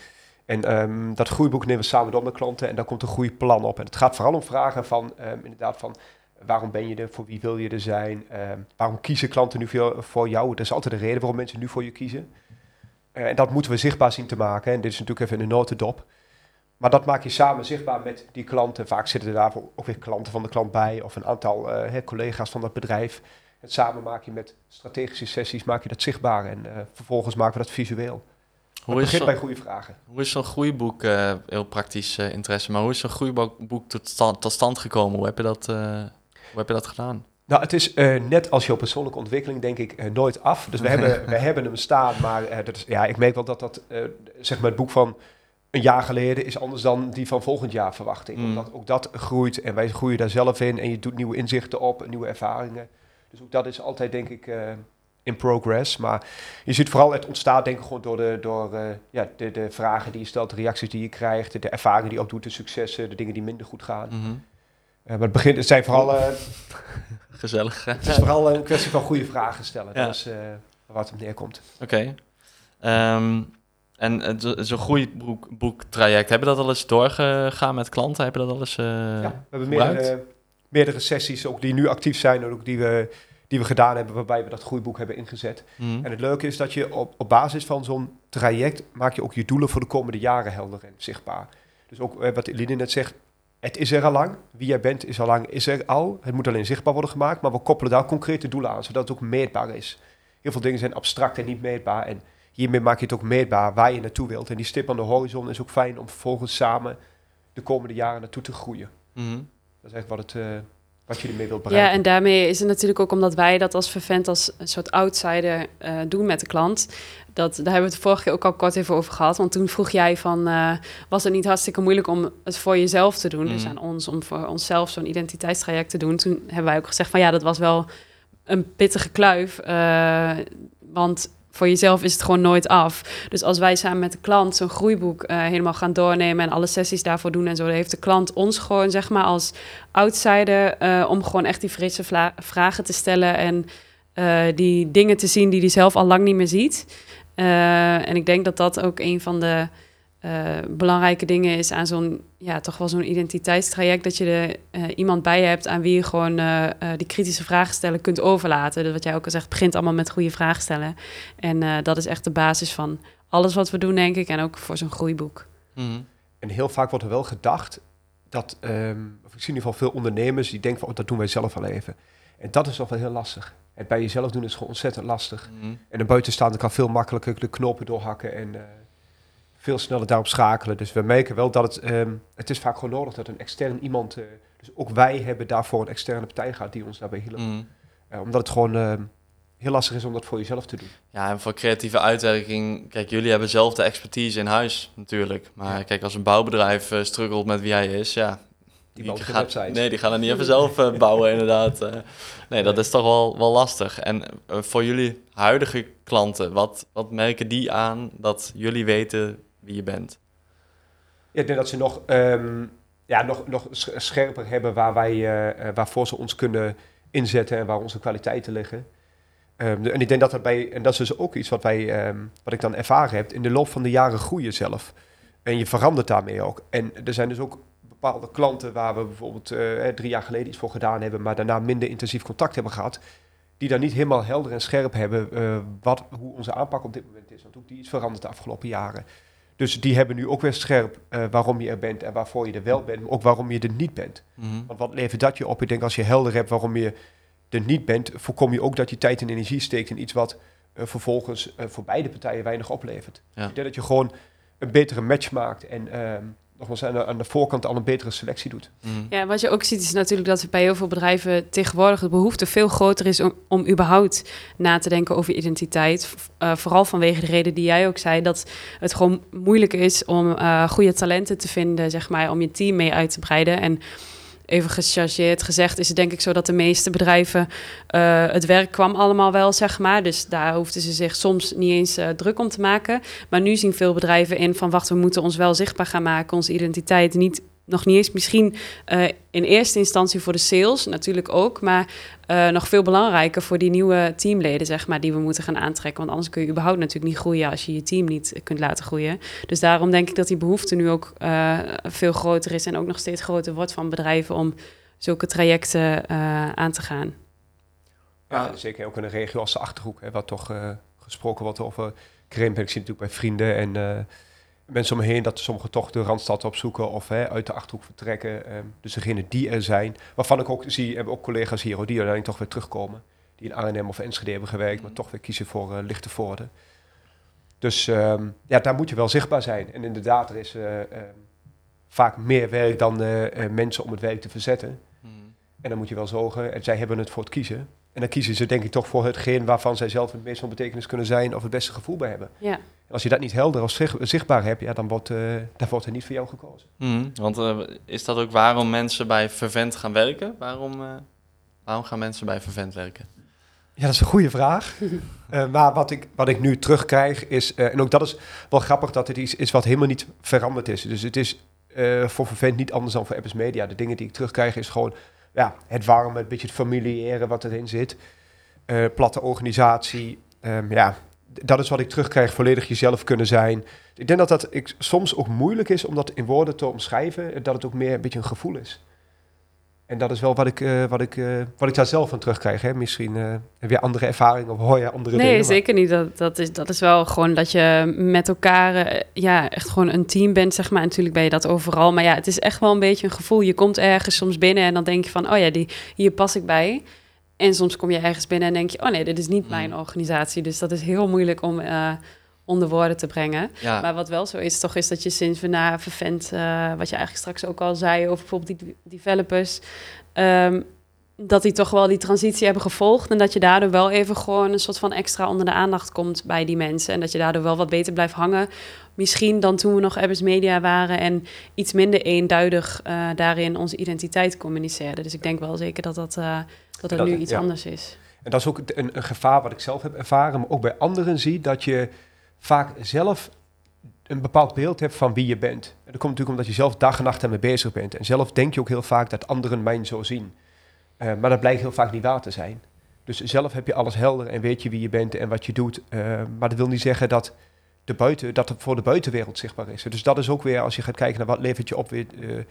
En ehm, dat groeiboek nemen we samen door met klanten en daar komt een groeiplan op. En het gaat vooral om vragen van, ehm, inderdaad, van waarom ben je er, voor wie wil je er zijn, ehm, waarom kiezen klanten nu voor, voor jou. Dat is altijd de reden waarom mensen nu voor je kiezen. Eh, en dat moeten we zichtbaar zien te maken. En dit is natuurlijk even een notendop. Maar dat maak je samen zichtbaar met die klanten. Vaak zitten er daarvoor ook weer klanten van de klant bij of een aantal eh, collega's van dat bedrijf. En samen maak je met strategische sessies maak je dat zichtbaar en uh, vervolgens maken we dat visueel. Hoe het begint bij goede vragen. Hoe is zo'n groeiboek, uh, heel praktisch interesse, maar hoe is zo'n groeiboek tot stand, tot stand gekomen? Hoe heb je dat, hoe heb je dat gedaan? Nou, het is net als jouw persoonlijke ontwikkeling, denk ik, nooit af. Dus we hebben, we hebben hem staan, maar dat is, ja, ik merk wel dat dat, zeg maar, het boek van een jaar geleden is anders dan die van volgend jaar verwachting. Mm. Omdat ook dat groeit en wij groeien daar zelf in en je doet nieuwe inzichten op, nieuwe ervaringen. Dus ook dat is altijd, denk ik, in progress. Maar je ziet vooral, het ontstaat denk ik gewoon door, de, door ja, de, de vragen die je stelt, de reacties die je krijgt, de ervaringen die je opdoet, de successen, de dingen die minder goed gaan. Mm -hmm. Uh, maar het, begint, het zijn vooral... Gezellig. Het is vooral een kwestie van goede vragen stellen. Ja. Dat is waar het op neerkomt. Oké. Okay. Um, en zo'n groeiboektraject, hebben dat al eens doorgegaan met klanten? Hebben dat al eens Ja, we hebben meerdere, meerdere, sessies ook die nu actief zijn en ook die we, die we gedaan hebben waarbij we dat groeiboek hebben ingezet. Mm. En het leuke is dat je op, op basis van zo'n traject maak je ook je doelen voor de komende jaren helder en zichtbaar. Dus ook eh, wat Eline net zegt, het is er al lang. Wie jij bent is al lang, is er al. Het moet alleen zichtbaar worden gemaakt, maar we koppelen daar concrete doelen aan, zodat het ook meetbaar is. Heel veel dingen zijn abstract en niet meetbaar en hiermee maak je het ook meetbaar waar je naartoe wilt. En die stip aan de horizon is ook fijn om vervolgens samen de komende jaren naartoe te groeien. Mm -hmm. Dat is echt wat, het, uh, wat je ermee wilt bereiken. Ja, en daarmee is het natuurlijk ook omdat wij dat als vervent als een soort outsider uh, doen met de klant. Dat, daar hebben we het vorige keer ook al kort even over gehad. Want toen vroeg jij van, uh, was het niet hartstikke moeilijk om het voor jezelf te doen? Mm. Dus aan ons, om voor onszelf zo'n identiteitstraject te doen. Toen hebben wij ook gezegd van ja, dat was wel een pittige kluif. want voor jezelf is het gewoon nooit af. Dus als wij samen met de klant zo'n groeiboek uh, helemaal gaan doornemen en alle sessies daarvoor doen en zo, dan heeft de klant ons gewoon, zeg maar, als outsider uh, om gewoon echt die frisse vragen te stellen en uh, die dingen te zien die hij zelf al lang niet meer ziet. en ik denk dat dat ook een van de uh, belangrijke dingen is aan zo'n, ja, toch wel zo'n identiteitstraject, dat je er uh, iemand bij hebt aan wie je gewoon uh, die kritische vragen stellen kunt overlaten. Dus wat jij ook al zegt, begint allemaal met goede vragen stellen. En dat is echt de basis van alles wat we doen, denk ik, en ook voor zo'n groeiboek. Mm -hmm. En heel vaak wordt er wel gedacht dat, um, of ik zie in ieder geval veel ondernemers die denken van, oh, dat doen wij zelf al even. En dat is toch wel heel lastig. Het bij jezelf doen is gewoon ontzettend lastig. Mm. En een buitenstaander kan veel makkelijker de knopen doorhakken en veel sneller daarop schakelen. Dus we merken wel dat het, um, het is vaak gewoon nodig dat een extern iemand, uh, dus ook wij hebben daarvoor een externe partij gehad die ons daarbij hielp. Mm. Uh, omdat het gewoon uh, heel lastig is om dat voor jezelf te doen. Ja, en voor creatieve uitwerking, kijk, jullie hebben zelf de expertise in huis natuurlijk. Maar kijk, als een bouwbedrijf uh, struggelt met wie hij is, ja, die, die gaat, nee, die gaan er niet even zelf uh, bouwen, inderdaad. Uh, nee, dat is toch wel, wel lastig. En uh, voor jullie huidige klanten, wat, wat merken die aan dat jullie weten wie je bent? Ik denk dat ze nog, um, ja, nog, nog scherper hebben waar wij, uh, waarvoor ze ons kunnen inzetten en waar onze kwaliteiten liggen. Um, en ik denk dat daarbij, en dat is dus ook iets wat, wij, um, wat ik dan ervaren heb, in de loop van de jaren groeien zelf. En je verandert daarmee ook. En er zijn dus ook bepaalde klanten waar we bijvoorbeeld uh, drie jaar geleden iets voor gedaan hebben, maar daarna minder intensief contact hebben gehad, die dan niet helemaal helder en scherp hebben wat, hoe onze aanpak op dit moment is. Want ook die is veranderd de afgelopen jaren. Dus die hebben nu ook weer scherp uh, waarom je er bent en waarvoor je er wel bent, maar ook waarom je er niet bent. Mm -hmm. Want wat levert dat je op? Ik denk als je helder hebt waarom je er niet bent, voorkom je ook dat je tijd en energie steekt in iets wat uh, vervolgens uh, voor beide partijen weinig oplevert. Ja. Ik denk dat je gewoon een betere match maakt en ehm, nogmaals aan de, aan de voorkant al een betere selectie doet. Mm. Ja, wat je ook ziet is natuurlijk dat bij heel veel bedrijven tegenwoordig de behoefte veel groter is om, om überhaupt na te denken over identiteit. Uh, vooral vanwege de reden die jij ook zei, dat het gewoon moeilijk is om uh, goede talenten te vinden, zeg maar, om je team mee uit te breiden. En even gechargeerd gezegd, is het denk ik zo dat de meeste bedrijven uh, het werk kwam allemaal wel, zeg maar. Dus daar hoefden ze zich soms niet eens uh, druk om te maken. Maar nu zien veel bedrijven in van wacht, we moeten ons wel zichtbaar gaan maken, onze identiteit niet nog niet eens misschien uh, in eerste instantie voor de sales, natuurlijk ook, maar uh, nog veel belangrijker voor die nieuwe teamleden, zeg maar, die we moeten gaan aantrekken. Want anders kun je überhaupt natuurlijk niet groeien als je je team niet kunt laten groeien. Dus daarom denk ik dat die behoefte nu ook uh, veel groter is en ook nog steeds groter wordt van bedrijven om zulke trajecten aan te gaan. Ja, zeker ook in een regio als de Achterhoek, hè, wat toch gesproken wordt over Krimp. Ik zie natuurlijk bij vrienden en mensen om me heen dat sommigen toch de Randstad opzoeken of hè, uit de Achterhoek vertrekken. Um, dus degenen die er zijn, waarvan ik ook zie, hebben ook collega's hier die uiteindelijk toch weer terugkomen. Die in Arnhem of Enschede hebben gewerkt, maar toch weer kiezen voor uh, Lichtenvoorde. Dus um, ja, daar moet je wel zichtbaar zijn. En inderdaad, er is uh, um, vaak meer werk dan uh, mensen om het werk te verzetten. Hmm. En dan moet je wel zorgen, en zij hebben het voor het kiezen. En dan kiezen ze denk ik toch voor hetgeen waarvan zij zelf het meest van betekenis kunnen zijn of het beste gevoel bij hebben. Ja. En als je dat niet helder of zichtbaar hebt, ja, dan wordt, uh, dan wordt er niet voor jou gekozen. Mm, want uh, is dat ook waarom mensen bij Vervent gaan werken? Waarom, uh, waarom gaan mensen bij Vervent werken? Ja, dat is een goede vraag. maar wat ik, wat ik nu terugkrijg is, en ook dat is wel grappig dat het iets is wat helemaal niet veranderd is. Dus het is voor Vervent niet anders dan voor Apps Media. De dingen die ik terugkrijg is gewoon ja, het warme, een beetje het familiëre wat erin zit. Uh, platte organisatie. Um, ja, dat is wat ik terugkrijg, volledig jezelf kunnen zijn. Ik denk dat dat ik, soms ook moeilijk is om dat in woorden te omschrijven. Dat het ook meer een beetje een gevoel is. En dat is wel wat ik, uh, wat ik, uh, wat ik daar zelf van terugkrijg. Hè? Misschien uh, weer andere ervaringen of hoor je andere nee, dingen. Nee, zeker niet. Dat, dat, is, dat is wel gewoon dat je met elkaar ja, echt gewoon een team bent, zeg maar. En natuurlijk ben je dat overal. Maar ja, het is echt wel een beetje een gevoel. Je komt ergens soms binnen en dan denk je van... oh ja, die, hier pas ik bij. En soms kom je ergens binnen en denk je... oh nee, dit is niet mijn organisatie. Dus dat is heel moeilijk om onder woorden te brengen. Ja. Maar wat wel zo is, toch is dat je sinds we na Vervent, uh, wat je eigenlijk straks ook al zei over bijvoorbeeld die developers, um, dat die toch wel die transitie hebben gevolgd en dat je daardoor wel even gewoon een soort van extra onder de aandacht komt bij die mensen en dat je daardoor wel wat beter blijft hangen. Misschien dan toen we nog Abbas Media waren en iets minder eenduidig uh, daarin onze identiteit communiceerden. Dus ik denk wel zeker dat dat, uh, dat, dat nu iets ja. anders is. En dat is ook een, een gevaar wat ik zelf heb ervaren, maar ook bij anderen zie, dat je vaak zelf een bepaald beeld hebt van wie je bent. En dat komt natuurlijk omdat je zelf dag en nacht ermee bezig bent. En zelf denk je ook heel vaak dat anderen mij zo zien. Uh, maar dat blijkt heel vaak niet waar te zijn. Dus zelf heb je alles helder en weet je wie je bent en wat je doet. Uh, maar dat wil niet zeggen dat, de buiten, dat het voor de buitenwereld zichtbaar is. Dus dat is ook weer, als je gaat kijken naar wat levert je op, weer, uh,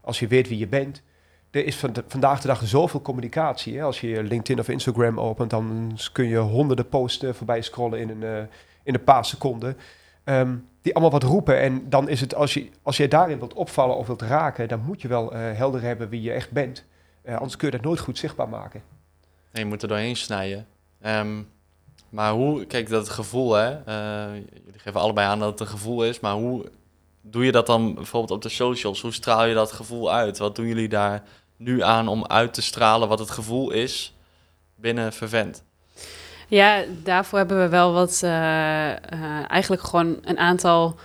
als je weet wie je bent. Er is vandaag de dag zoveel communicatie. Hè? Als je LinkedIn of Instagram opent, dan kun je honderden posts voorbij scrollen in een in een paar seconden. Um, die allemaal wat roepen. En dan is het, als je, als je daarin wilt opvallen of wilt raken, dan moet je wel helder hebben wie je echt bent. Uh, anders kun je dat nooit goed zichtbaar maken. Nee, je moet er doorheen snijden. Um, maar hoe, kijk, dat gevoel, hè. Uh, jullie geven allebei aan dat het een gevoel is, maar hoe doe je dat dan bijvoorbeeld op de socials? Hoe straal je dat gevoel uit? Wat doen jullie daar nu aan om uit te stralen wat het gevoel is binnen Vervent? Ja, daarvoor hebben we wel wat, uh, uh, eigenlijk gewoon een aantal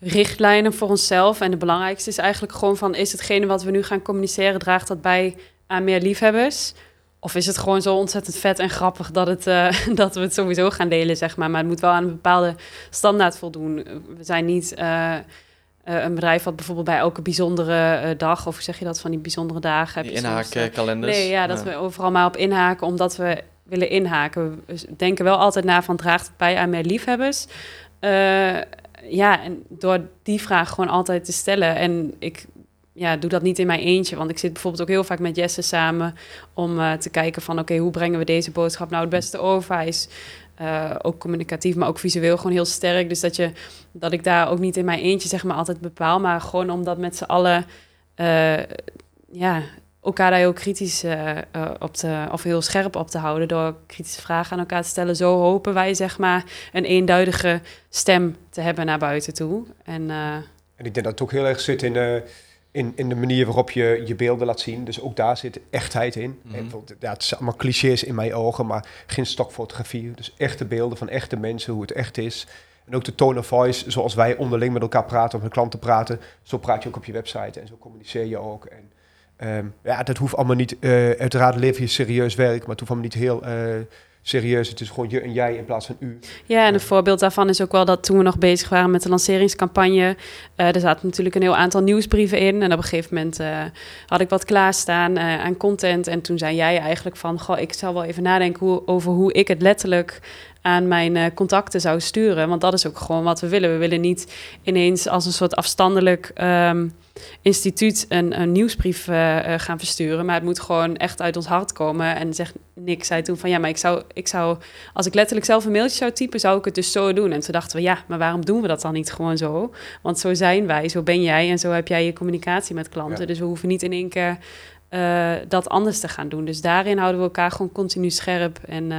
richtlijnen voor onszelf. En de belangrijkste is eigenlijk gewoon van, is hetgene wat we nu gaan communiceren, draagt dat bij aan meer liefhebbers? Of is het gewoon zo ontzettend vet en grappig dat, het, uh, dat we het sowieso gaan delen, zeg maar. Maar het moet wel aan een bepaalde standaard voldoen. We zijn niet een bedrijf wat bijvoorbeeld bij elke bijzondere dag, of hoe zeg je dat, van die bijzondere dagen... Die inhaakkalenders. Nee, ja, dat ja. we overal maar op inhaken, omdat we willen inhaken. We denken wel altijd na van draagt het bij aan meer liefhebbers. Uh, ja, en door die vraag gewoon altijd te stellen. En ik ja, doe dat niet in mijn eentje, want ik zit bijvoorbeeld ook heel vaak met Jesse samen om uh, te kijken van oké, hoe brengen we deze boodschap nou het beste over? Hij is uh, ook communicatief, maar ook visueel gewoon heel sterk. Dus dat, je, dat ik daar ook niet in mijn eentje zeg maar altijd bepaal, maar gewoon om dat met z'n allen ja, elkaar daar heel kritisch op te, of heel scherp op te houden door kritische vragen aan elkaar te stellen. Zo hopen wij zeg maar een eenduidige stem te hebben naar buiten toe. En, en ik denk dat het ook heel erg zit in, in, in de manier waarop je je beelden laat zien. Dus ook daar zit echtheid in. Mm -hmm. en, ja, het is allemaal clichés in mijn ogen, maar geen stokfotografie. Dus echte beelden van echte mensen, hoe het echt is. En ook de tone of voice, zoals wij onderling met elkaar praten, of met klanten praten. Zo praat je ook op je website en zo communiceer je ook. En, Um, ja, dat hoeft allemaal niet, uh, uiteraard lever je serieus werk, maar het hoeft allemaal niet heel uh, serieus. Het is gewoon je en jij in plaats van u. Ja, en een voorbeeld daarvan is ook wel dat toen we nog bezig waren met de lanceringscampagne, eh er zaten natuurlijk een heel aantal nieuwsbrieven in. En op een gegeven moment eh, had ik wat klaarstaan eh, aan content. En toen zei jij eigenlijk van, goh, ik zal wel even nadenken hoe, over hoe ik het letterlijk aan mijn eh, contacten zou sturen. Want dat is ook gewoon wat we willen. We willen niet ineens als een soort afstandelijk ehm, instituut een, een nieuwsbrief eh, eh, gaan versturen. Maar het moet gewoon echt uit ons hart komen. En zegt Nick zei toen van ja, maar ik zou, ik zou, als ik letterlijk zelf een mailtje zou typen, zou ik het dus zo doen. En toen dachten we ja, maar waarom doen we dat dan niet gewoon zo? Want zo zijn wij, zo ben jij en zo heb jij je communicatie met klanten. Ja. Dus we hoeven niet in één keer dat anders te gaan doen. Dus daarin houden we elkaar gewoon continu scherp en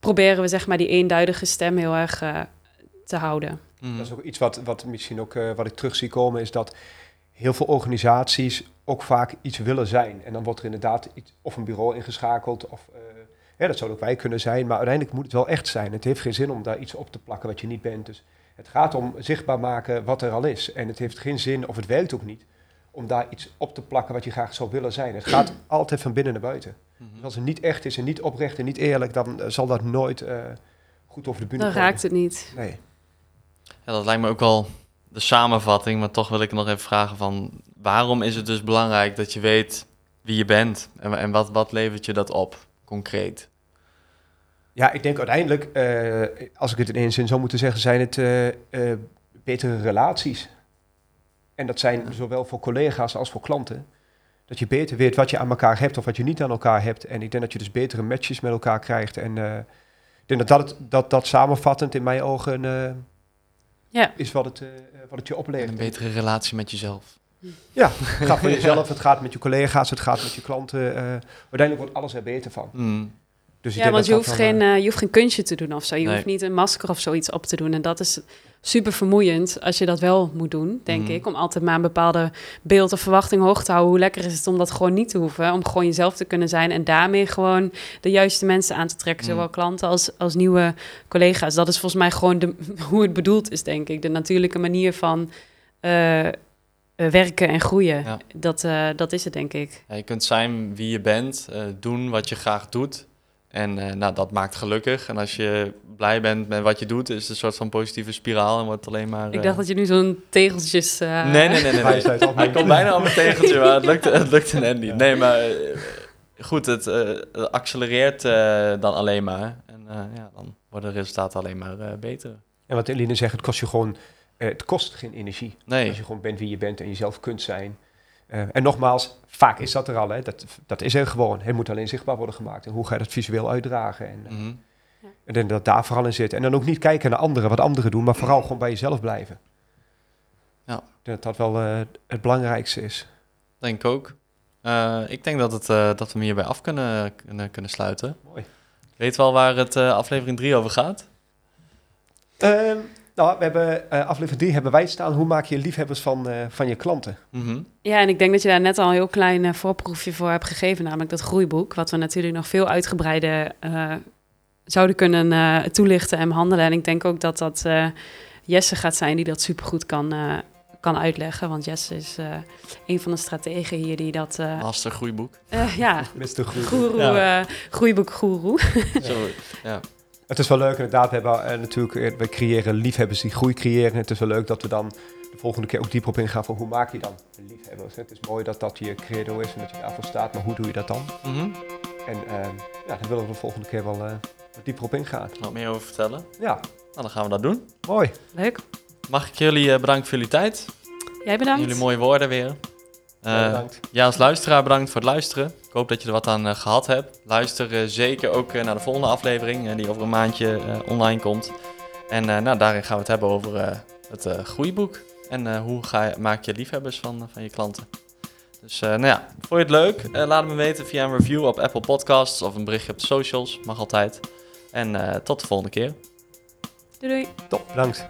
proberen we zeg maar die eenduidige stem heel erg eh, te houden. Mhm. Dat is ook iets wat, wat misschien ook eh, wat ik terug zie komen, is dat heel veel organisaties ook vaak iets willen zijn. En dan wordt er inderdaad iets, of een bureau ingeschakeld, of eh, ja, dat zou ook wij kunnen zijn, maar uiteindelijk moet het wel echt zijn. Het heeft geen zin om daar iets op te plakken wat je niet bent. Dus het gaat om zichtbaar maken wat er al is. En het heeft geen zin, of het werkt ook niet, om daar iets op te plakken wat je graag zou willen zijn. Het gaat altijd van binnen naar buiten. Mhm. Als het niet echt is en niet oprecht en niet eerlijk, dan eh, zal dat nooit eh, goed over de bühne Dan komen. raakt het niet. Nee. Ja, dat lijkt me ook wel de samenvatting, maar toch wil ik nog even vragen van waarom is het dus belangrijk dat je weet wie je bent en, en wat, wat levert je dat op, concreet? Ja, ik denk uiteindelijk, eh, als ik het in één zin zou moeten zeggen, zijn het betere relaties. En dat zijn Ja. zowel voor collega's als voor klanten. Dat je beter weet wat je aan elkaar hebt of wat je niet aan elkaar hebt. En ik denk dat je dus betere matches met elkaar krijgt. En eh, ik denk dat dat, het, dat dat samenvattend in mijn ogen eh, Ja. is wat het, eh, wat het je En oplevert. een betere relatie met jezelf. Ja, het gaat voor jezelf, het gaat met je collega's, het gaat met je klanten. eh, uiteindelijk wordt alles er beter van. Mhm. Dus Ja, want je hoeft, geen, je hoeft geen kunstje te doen of zo. Je Nee. hoeft niet een masker of zoiets op te doen. En dat is super vermoeiend als je dat wel moet doen, denk Mhm. ik. Om altijd maar een bepaalde beeld of verwachting hoog te houden. Hoe lekker is het om dat gewoon niet te hoeven. Om gewoon jezelf te kunnen zijn. En daarmee gewoon de juiste mensen aan te trekken. Mhm. Zowel klanten als, als nieuwe collega's. Dat is volgens mij gewoon de, hoe het bedoeld is, denk ik. De natuurlijke manier van eh, eh, werken en groeien. Ja. Dat, eh, dat is het, denk ik. Ja, je kunt zijn wie je bent, doen wat je graag doet. En eh, nou, dat maakt gelukkig. En als je blij bent met wat je doet, is het een soort van positieve spiraal en wordt alleen maar... Ik eh, dacht dat je nu zo'n tegeltjes... eh, Nee, nee, nee, nee. Hij komt bijna op mijn tegeltje, maar het lukte, het lukte net niet. Nee, maar goed, het eh, accelereert eh, dan alleen maar. En eh, ja, dan worden de resultaten alleen maar eh, beter. En wat Eline zegt, het kost je gewoon, eh, het kost geen energie. Nee, Als je gewoon bent wie je bent en jezelf kunt zijn. Eh, en nogmaals, vaak is dat er al. Hè. Dat, dat is er gewoon. Het moet alleen zichtbaar worden gemaakt. En hoe ga je dat visueel uitdragen? En, eh, Mhm. ik denk dat daar vooral in zit. En dan ook niet kijken naar anderen, wat anderen doen, maar vooral gewoon bij jezelf blijven. Ja. Ik denk dat dat wel eh, het belangrijkste is. denk ik ook. Eh, ik denk dat, het, eh, dat we hem hierbij af kunnen, kunnen, kunnen sluiten. Mooi. Weet wel waar het eh, aflevering 3 over gaat? Ehm, nou, we hebben eh, aflevering 3 hebben wij staan. Hoe maak je liefhebbers van, eh, van je klanten? Mhm. Ja, en ik denk dat je daar net al een heel klein eh, voorproefje voor hebt gegeven, namelijk dat groeiboek, wat we natuurlijk nog veel uitgebreider eh, zouden kunnen eh, toelichten en behandelen. En ik denk ook dat dat eh, Jesse gaat zijn die dat supergoed kan, eh, kan uitleggen, want Jesse is eh, een van de strategen hier die dat, eh, Master groeiboek. eh, ja, Mr. Groen. goeroe, Ja. groeiboek goeroe. Ja. Het is wel leuk inderdaad. We hebben eh, natuurlijk, eh, we creëren liefhebbers die groei creëren. Het is wel leuk dat we dan de volgende keer ook dieper op ingaan van hoe maak je dan een liefhebbers. Het is mooi dat dat je credo is en dat je daarvoor staat, maar hoe doe je dat dan? Mhm. En ehm, ja, daar willen we de volgende keer wel eh, wat dieper op ingaan. Wat meer over vertellen? Ja, Nou, dan gaan we dat doen. mooi. Leuk. Mag ik jullie eh, bedanken voor jullie tijd. Jij bedankt. Jullie mooie woorden weer. Ja, Eh, bedankt. ja, als luisteraar bedankt voor het luisteren. Ik hoop dat je er wat aan eh, gehad hebt. Luister eh, zeker ook naar de volgende aflevering, die over een maandje eh, online komt. En eh, nou, daarin gaan we het hebben over eh, het eh, groeiboek. En eh, hoe ga je, maak je liefhebbers van, van je klanten. Dus eh, nou ja, vond je het leuk? Laat het me weten via een review op Apple Podcasts of een berichtje op de socials. Mag altijd. En eh, tot de volgende keer. Doei doei. Top, bedankt.